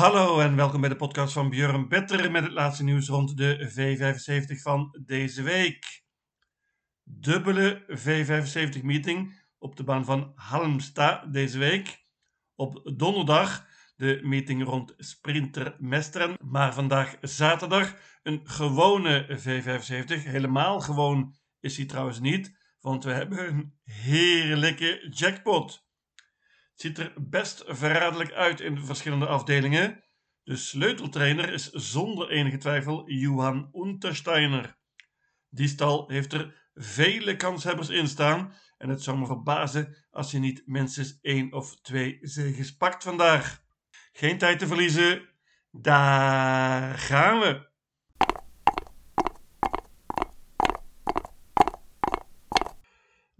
Hallo en welkom bij de podcast van Björn Better met het laatste nieuws rond de V75 van deze week. Dubbele V75 meeting op de baan van Halmstad deze week. Op donderdag de meeting rond Sprinter Mesteren, maar vandaag zaterdag een gewone V75. Helemaal gewoon is hij trouwens niet, want we hebben een heerlijke jackpot ziet er best verraderlijk uit in de verschillende afdelingen. De sleuteltrainer is zonder enige twijfel Johan Untersteiner. Die stal heeft er vele kanshebbers in staan en het zou me verbazen als je niet minstens één of twee zegens pakt vandaag. Geen tijd te verliezen, daar gaan we!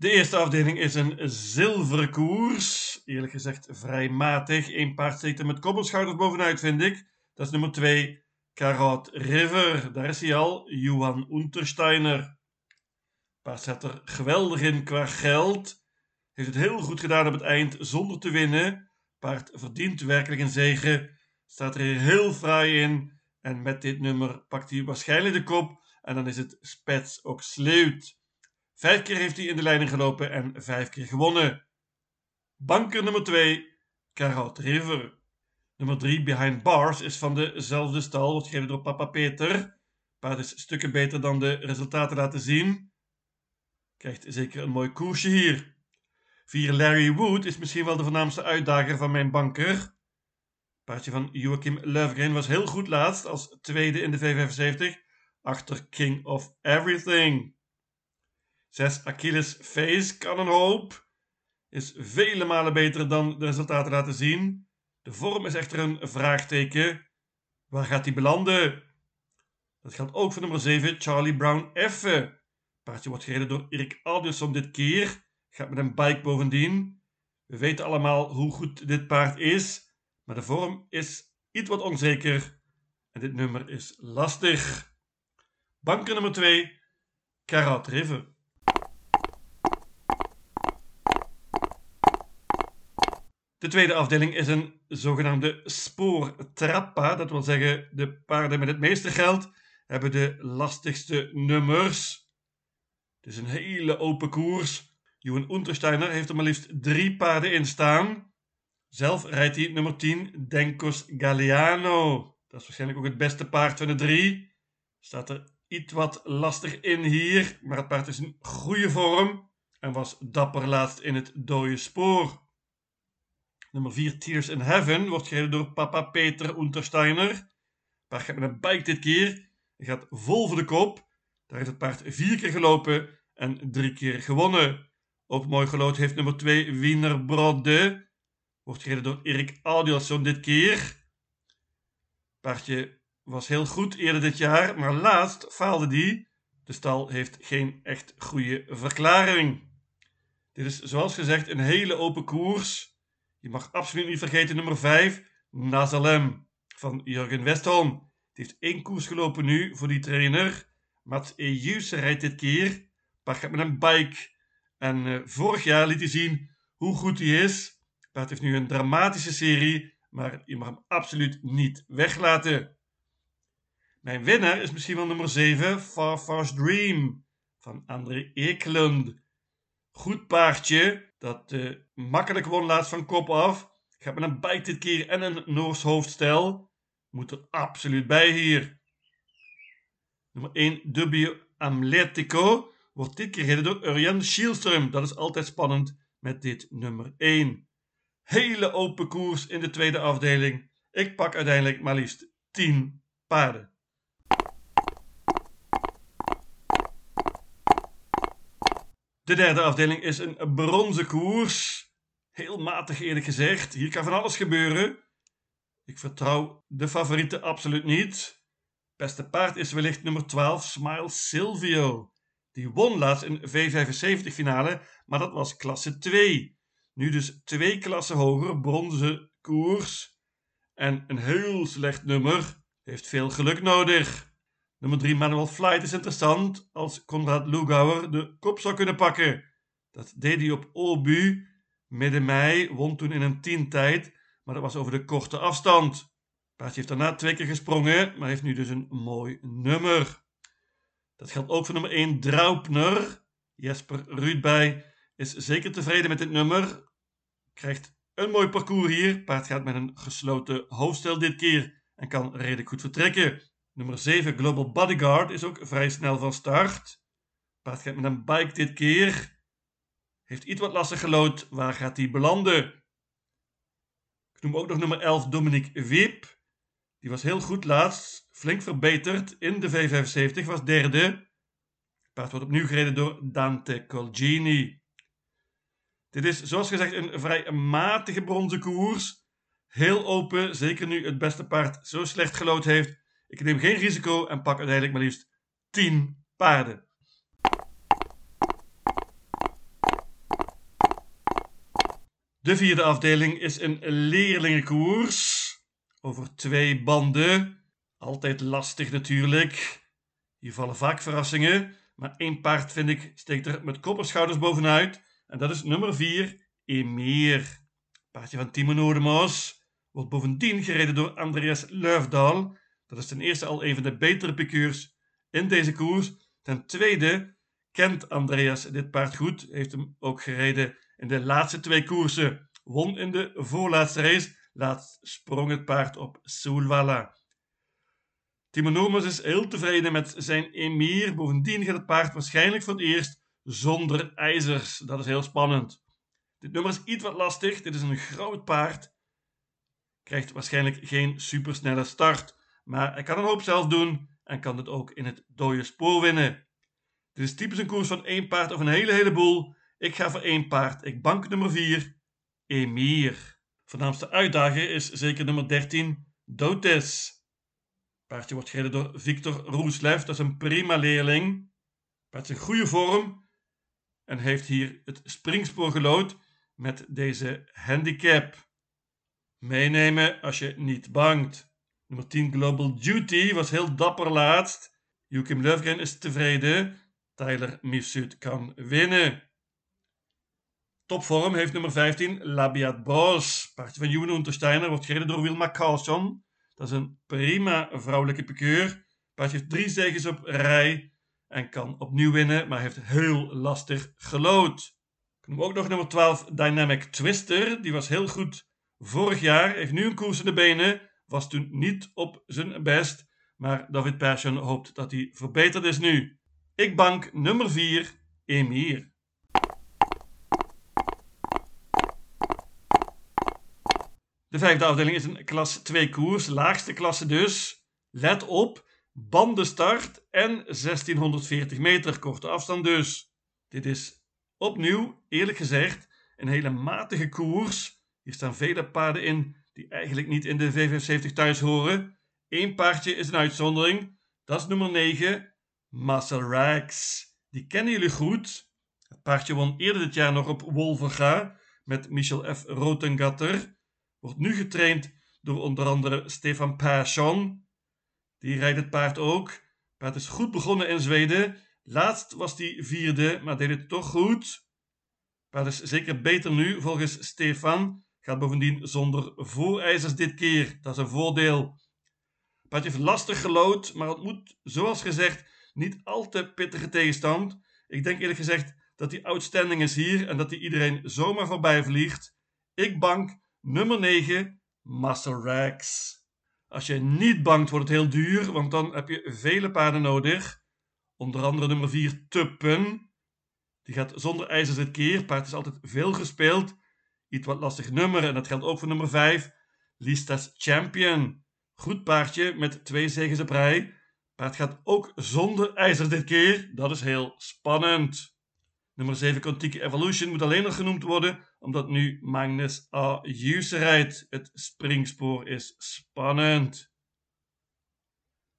De eerste afdeling is een zilveren koers. Eerlijk gezegd vrij matig. Eén paard steekt er met koppelschouders bovenuit, vind ik. Dat is nummer 2, Karot River. Daar is hij al, Johan Untersteiner. Paard zet er geweldig in qua geld. Heeft het heel goed gedaan op het eind zonder te winnen. Paard verdient werkelijk een zege. Staat er heel fraai in. En met dit nummer pakt hij waarschijnlijk de kop. En dan is het Spets ook sleut. Vijf keer heeft hij in de leiding gelopen en vijf keer gewonnen. Banker nummer 2, Karot River. Nummer 3, Behind Bars, is van dezelfde stal, wordt gegeven door papa Peter. Paard is stukken beter dan de resultaten laten zien. Krijgt zeker een mooi koersje hier. 4, Larry Wood is misschien wel de voornaamste uitdager van mijn banker. Paardje van Joachim Löfgren was heel goed laatst als tweede in de V75 achter King of Everything. 6 Achilles Face kan een hoop. Is vele malen beter dan de resultaten laten zien. De vorm is echter een vraagteken. Waar gaat hij belanden? Dat geldt ook voor nummer 7 Charlie Brown F. Paardje wordt gereden door Erik Aldiusson dit keer. Gaat met een bike bovendien. We weten allemaal hoe goed dit paard is. Maar de vorm is iets wat onzeker. En dit nummer is lastig. Banker nummer 2 Karat River. De tweede afdeling is een zogenaamde spoortrappa. Dat wil zeggen, de paarden met het meeste geld hebben de lastigste nummers. Het is een hele open koers. Johan Untersteiner heeft er maar liefst drie paarden in staan. Zelf rijdt hij nummer 10, Denkos Galliano. Dat is waarschijnlijk ook het beste paard van de drie. Staat er iets wat lastig in hier, maar het paard is in goede vorm en was dapper laatst in het dode spoor. Nummer 4, Tears in Heaven, wordt gereden door papa Peter Untersteiner. Paard gaat met een bike dit keer. Hij gaat vol voor de kop. Daar heeft het paard vier keer gelopen en drie keer gewonnen. Ook mooi gelood heeft nummer 2, Wiener Brode. Wordt gereden door Erik Audielson dit keer. Paardje was heel goed eerder dit jaar, maar laatst faalde die. De stal heeft geen echt goede verklaring. Dit is zoals gezegd een hele open koers. Je mag absoluut niet vergeten nummer 5, Nazalem van Jurgen Westholm. Die heeft één koers gelopen nu voor die trainer. Mats Ejus rijdt dit keer. Paard gaat met een bike. En uh, vorig jaar liet hij zien hoe goed hij is. Paard heeft nu een dramatische serie, maar je mag hem absoluut niet weglaten. Mijn winnaar is misschien wel nummer 7, Far Far's Dream van André Ekelund. Goed paardje, dat uh, makkelijk won laatst van kop af. Gaat met een bike dit keer en een Noors hoofdstel. Moet er absoluut bij hier. Nummer 1, Dubbio Amletico. Wordt dit keer gereden door Urjan Schielström. Dat is altijd spannend met dit nummer 1. Hele open koers in de tweede afdeling. Ik pak uiteindelijk maar liefst 10 paarden. De derde afdeling is een bronzen koers. Heel matig eerlijk gezegd. Hier kan van alles gebeuren. Ik vertrouw de favorieten absoluut niet. Beste paard is wellicht nummer 12, Smile Silvio. Die won laatst in V75 finale, maar dat was klasse 2. Nu dus twee klassen hoger, bronzen koers. En een heel slecht nummer. Heeft veel geluk nodig. Nummer 3 Manual Flight is interessant als Konrad Lugauer de kop zou kunnen pakken. Dat deed hij op Obu midden mei, won toen in een tijd, maar dat was over de korte afstand. Paardje heeft daarna twee keer gesprongen, maar heeft nu dus een mooi nummer. Dat geldt ook voor nummer 1 Draupner. Jesper Ruudbij is zeker tevreden met dit nummer. Krijgt een mooi parcours hier. Paard gaat met een gesloten hoofdstel dit keer en kan redelijk goed vertrekken. Nummer 7 Global Bodyguard is ook vrij snel van start. Paard gaat met een bike dit keer. Heeft iets wat lastig gelood. Waar gaat hij belanden? Ik noem ook nog nummer 11 Dominique Wiep. Die was heel goed laatst. Flink verbeterd in de V75. Was derde. Paard wordt opnieuw gereden door Dante Colgini. Dit is zoals gezegd een vrij matige bronzen koers. Heel open, zeker nu het beste paard zo slecht gelood heeft. Ik neem geen risico en pak uiteindelijk maar liefst 10 paarden. De vierde afdeling is een leerlingenkoers over twee banden. Altijd lastig natuurlijk. Hier vallen vaak verrassingen, maar één paard vind ik steekt er met kopperschouders bovenuit en dat is nummer 4, Emir. Paardje van Timo Nodemos wordt bovendien gereden door Andreas Luifdal. Dat is ten eerste al een van de betere piqueurs in deze koers. Ten tweede kent Andreas dit paard goed, heeft hem ook gereden in de laatste twee koersen. Won in de voorlaatste race, laatst sprong het paard op Soulwalla. Timo is heel tevreden met zijn emir. Bovendien gaat het paard waarschijnlijk voor het eerst zonder ijzers. Dat is heel spannend. Dit nummer is iets wat lastig. Dit is een groot paard. Krijgt waarschijnlijk geen supersnelle start. Maar hij kan een hoop zelf doen en kan het ook in het dode spoor winnen. Dit is typisch een koers van één paard of een hele heleboel. Ik ga voor één paard. Ik bank nummer 4, Emir. Voornaamste uitdager is zeker nummer 13, Dotes. Paardje wordt gereden door Victor Roeslev. Dat is een prima leerling. Paard is in goede vorm en heeft hier het springspoor gelood met deze handicap. Meenemen als je niet bangt. Nummer 10 Global Duty was heel dapper laatst. Joachim Löfgren is tevreden. Tyler Mifsud kan winnen. Topvorm heeft nummer 15 Labiat Bros. Paardje van Juno Untersteiner wordt gereden door Wilma Carlson. Dat is een prima vrouwelijke pikeur. Paardje heeft drie zegens op rij en kan opnieuw winnen, maar heeft heel lastig gelood. Ik noem ook nog nummer 12 Dynamic Twister. Die was heel goed vorig jaar, heeft nu een koers in de benen. Was toen niet op zijn best, maar David Persson hoopt dat hij verbeterd is nu. Ik bank nummer 4, Emir. De vijfde afdeling is een klas 2 koers, laagste klasse dus. Let op, bandenstart en 1640 meter, korte afstand dus. Dit is opnieuw, eerlijk gezegd, een hele matige koers. Hier staan vele paarden in die eigenlijk niet in de V75 thuis horen. Eén paardje is een uitzondering, dat is nummer 9, Muscle Rags. Die kennen jullie goed. Het paardje won eerder dit jaar nog op Wolverga met Michel F. Rotengatter. Wordt nu getraind door onder andere Stefan Persson. Die rijdt het paard ook. Het paard is goed begonnen in Zweden. Laatst was hij vierde, maar deed het toch goed. Het paard is zeker beter nu, volgens Stefan. Gaat bovendien zonder voorijzers dit keer. Dat is een voordeel. Het heeft lastig gelood, maar ontmoet, zoals gezegd, niet al te pittige tegenstand. Ik denk eerlijk gezegd dat hij outstanding is hier en dat hij iedereen zomaar voorbij vliegt. Ik bank nummer 9, Muscle Rags. Als je niet bangt, wordt het heel duur, want dan heb je vele paarden nodig. Onder andere nummer 4, Tuppen. Die gaat zonder ijzers dit keer. Paard is altijd veel gespeeld. Iets wat lastig nummer, en dat geldt ook voor nummer 5, Listas Champion. Goed paardje met twee zegens op rij. Paard gaat ook zonder ijzers dit keer. Dat is heel spannend. Nummer 7 Contique Evolution moet alleen nog genoemd worden, omdat nu Magnus A. Rijdt. Het springspoor is spannend.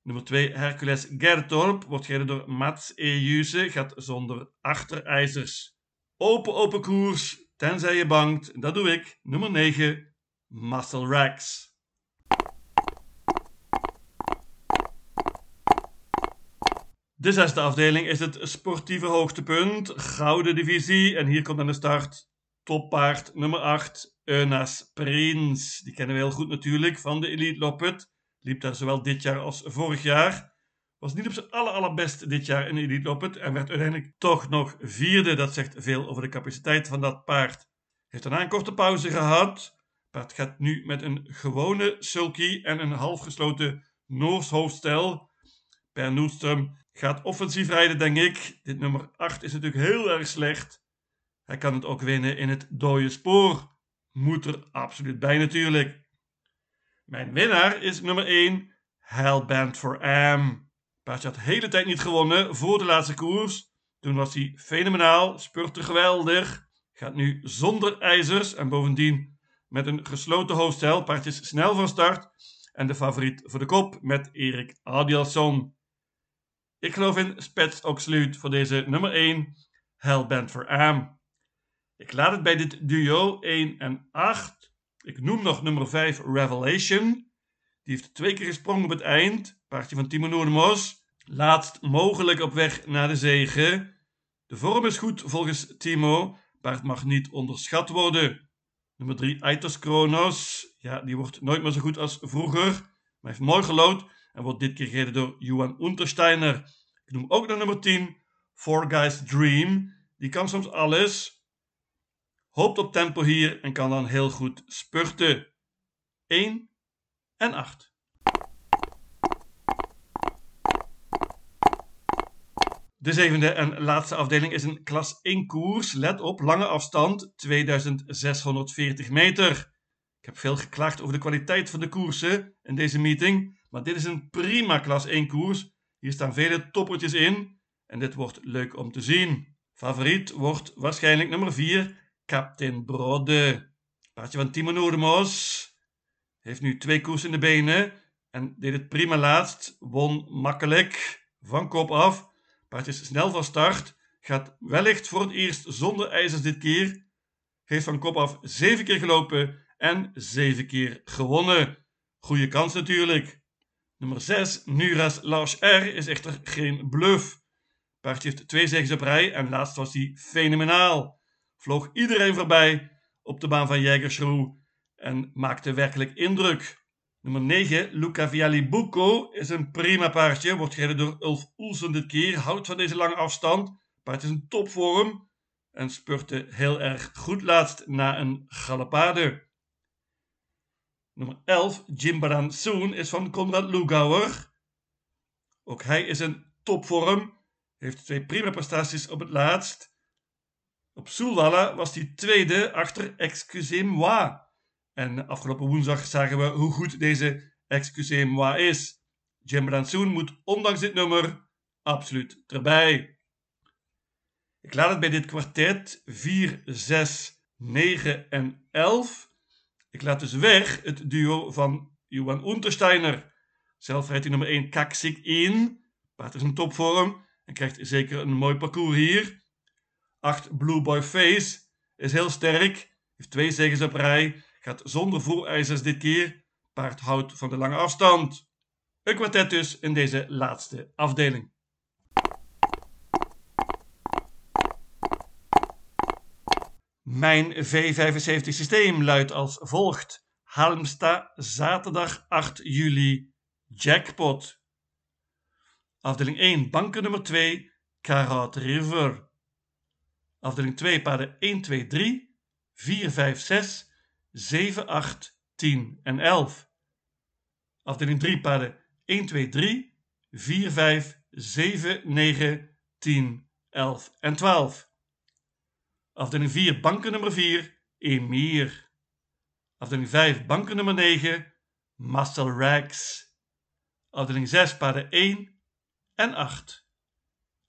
Nummer 2 Hercules Gertorp wordt gereden door Mats E. Gaat zonder achterijzers. Open, open koers, tenzij je bangt. Dat doe ik. Nummer 9 Muscle Rags. De zesde afdeling is het sportieve hoogtepunt, gouden divisie. En hier komt aan de start toppaard nummer 8, Eunas Prins. Die kennen we heel goed natuurlijk van de Elite Loppet. Liep daar zowel dit jaar als vorig jaar. Was niet op zijn aller, allerbest dit jaar in Elite Loppet en werd uiteindelijk toch nog vierde. Dat zegt veel over de capaciteit van dat paard. Heeft daarna een korte pauze gehad. Paard gaat nu met een gewone sulky en een halfgesloten Noors hoofdstel. Per Noestrum gaat offensief rijden, denk ik. Dit nummer 8 is natuurlijk heel erg slecht. Hij kan het ook winnen in het dode spoor. Moet er absoluut bij natuurlijk. Mijn winnaar is nummer 1, Hellbent for Am. Paardje had de hele tijd niet gewonnen voor de laatste koers. Toen was hij fenomenaal, spurte geweldig. Gaat nu zonder ijzers en bovendien met een gesloten hoofdstel. Paardje is snel van start. En de favoriet voor de kop met Erik Adielson. Ik geloof in Spets Oxluut voor deze nummer 1, Hellbent for Am. Ik laat het bij dit duo 1 en 8. Ik noem nog nummer 5 Revelation. Die heeft twee keer gesprongen op het eind. Paardje van Timo Noordemos. Laatst mogelijk op weg naar de zegen. De vorm is goed volgens Timo. Paard mag niet onderschat worden. Nummer 3 Aitos Kronos. Ja, die wordt nooit meer zo goed als vroeger. Maar heeft mooi gelood en wordt dit keer gereden door Johan Untersteiner. Ik noem ook nog nummer 10 Four Guys Dream. Die kan soms alles hoopt op tempo hier en kan dan heel goed spurten. 1 en 8. De zevende en laatste afdeling is een klas 1 koers. Let op, lange afstand, 2640 meter. Ik heb veel geklaagd over de kwaliteit van de koersen in deze meeting, maar dit is een prima klas 1 koers. Hier staan vele toppertjes in en dit wordt leuk om te zien. Favoriet wordt waarschijnlijk nummer 4, Captain Brode. Paardje van Timo Noordemos. Heeft nu twee koers in de benen. En deed het prima laatst. Won makkelijk. Van kop af. Paardje is snel van start. Gaat wellicht voor het eerst zonder ijzers dit keer. Heeft van kop af zeven keer gelopen. En zeven keer gewonnen. Goede kans natuurlijk. Nummer 6, Nuras Lars R, is echter geen bluff. Paardje heeft twee zegens op rij en laatst was hij fenomenaal vloog iedereen voorbij op de baan van Jägerschroe en maakte werkelijk indruk. Nummer 9, Luca Vialli Bucco, is een prima paardje. Wordt gereden door Ulf Oelsen dit keer. Houdt van deze lange afstand. Paard is een topvorm. En spurte heel erg goed laatst na een galopade. Nummer 11, Jimbaran Soon, is van Konrad Lugauer. Ook hij is een topvorm. Heeft twee prima prestaties op het laatst. Op Soelwalla was hij tweede achter Excusez-moi. En afgelopen woensdag zagen we hoe goed deze Excusez-moi is. Jim Bransoen moet ondanks dit nummer absoluut erbij. Ik laat het bij dit kwartet 4, 6, 9 en 11. Ik laat dus weg het duo van Johan Untersteiner. Zelf rijdt hij nummer 1 Kaksik 1. Paard is een topvorm en krijgt zeker een mooi parcours hier. 8 Blue Boy Face is heel sterk. Heeft twee zegens op rij. Gaat zonder voerijzers dit keer. Paard houdt van de lange afstand. Een kwartet dus in deze laatste afdeling. Mijn V75 systeem luidt als volgt. Halmstad, zaterdag 8 juli, jackpot. Afdeling 1, banken nummer 2, Karat River. Afdeling 2 paarden 1, 2, 3, 4, 5, 6, 7, 8, 10 en 11. Afdeling 3 paarden 1, 2, 3, 4, 5, 7, 9, 10, 11 en 12. Afdeling 4 banken nummer 4, Emir. Afdeling 5 banken nummer 9, Muscle Rags. Afdeling 6 paarden 1 en 8.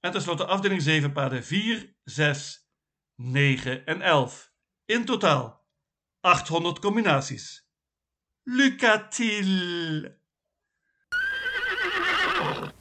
En tenslotte afdeling 7 paarden 4, 6, 9 en 11. In totaal 800 combinaties. Lucatil!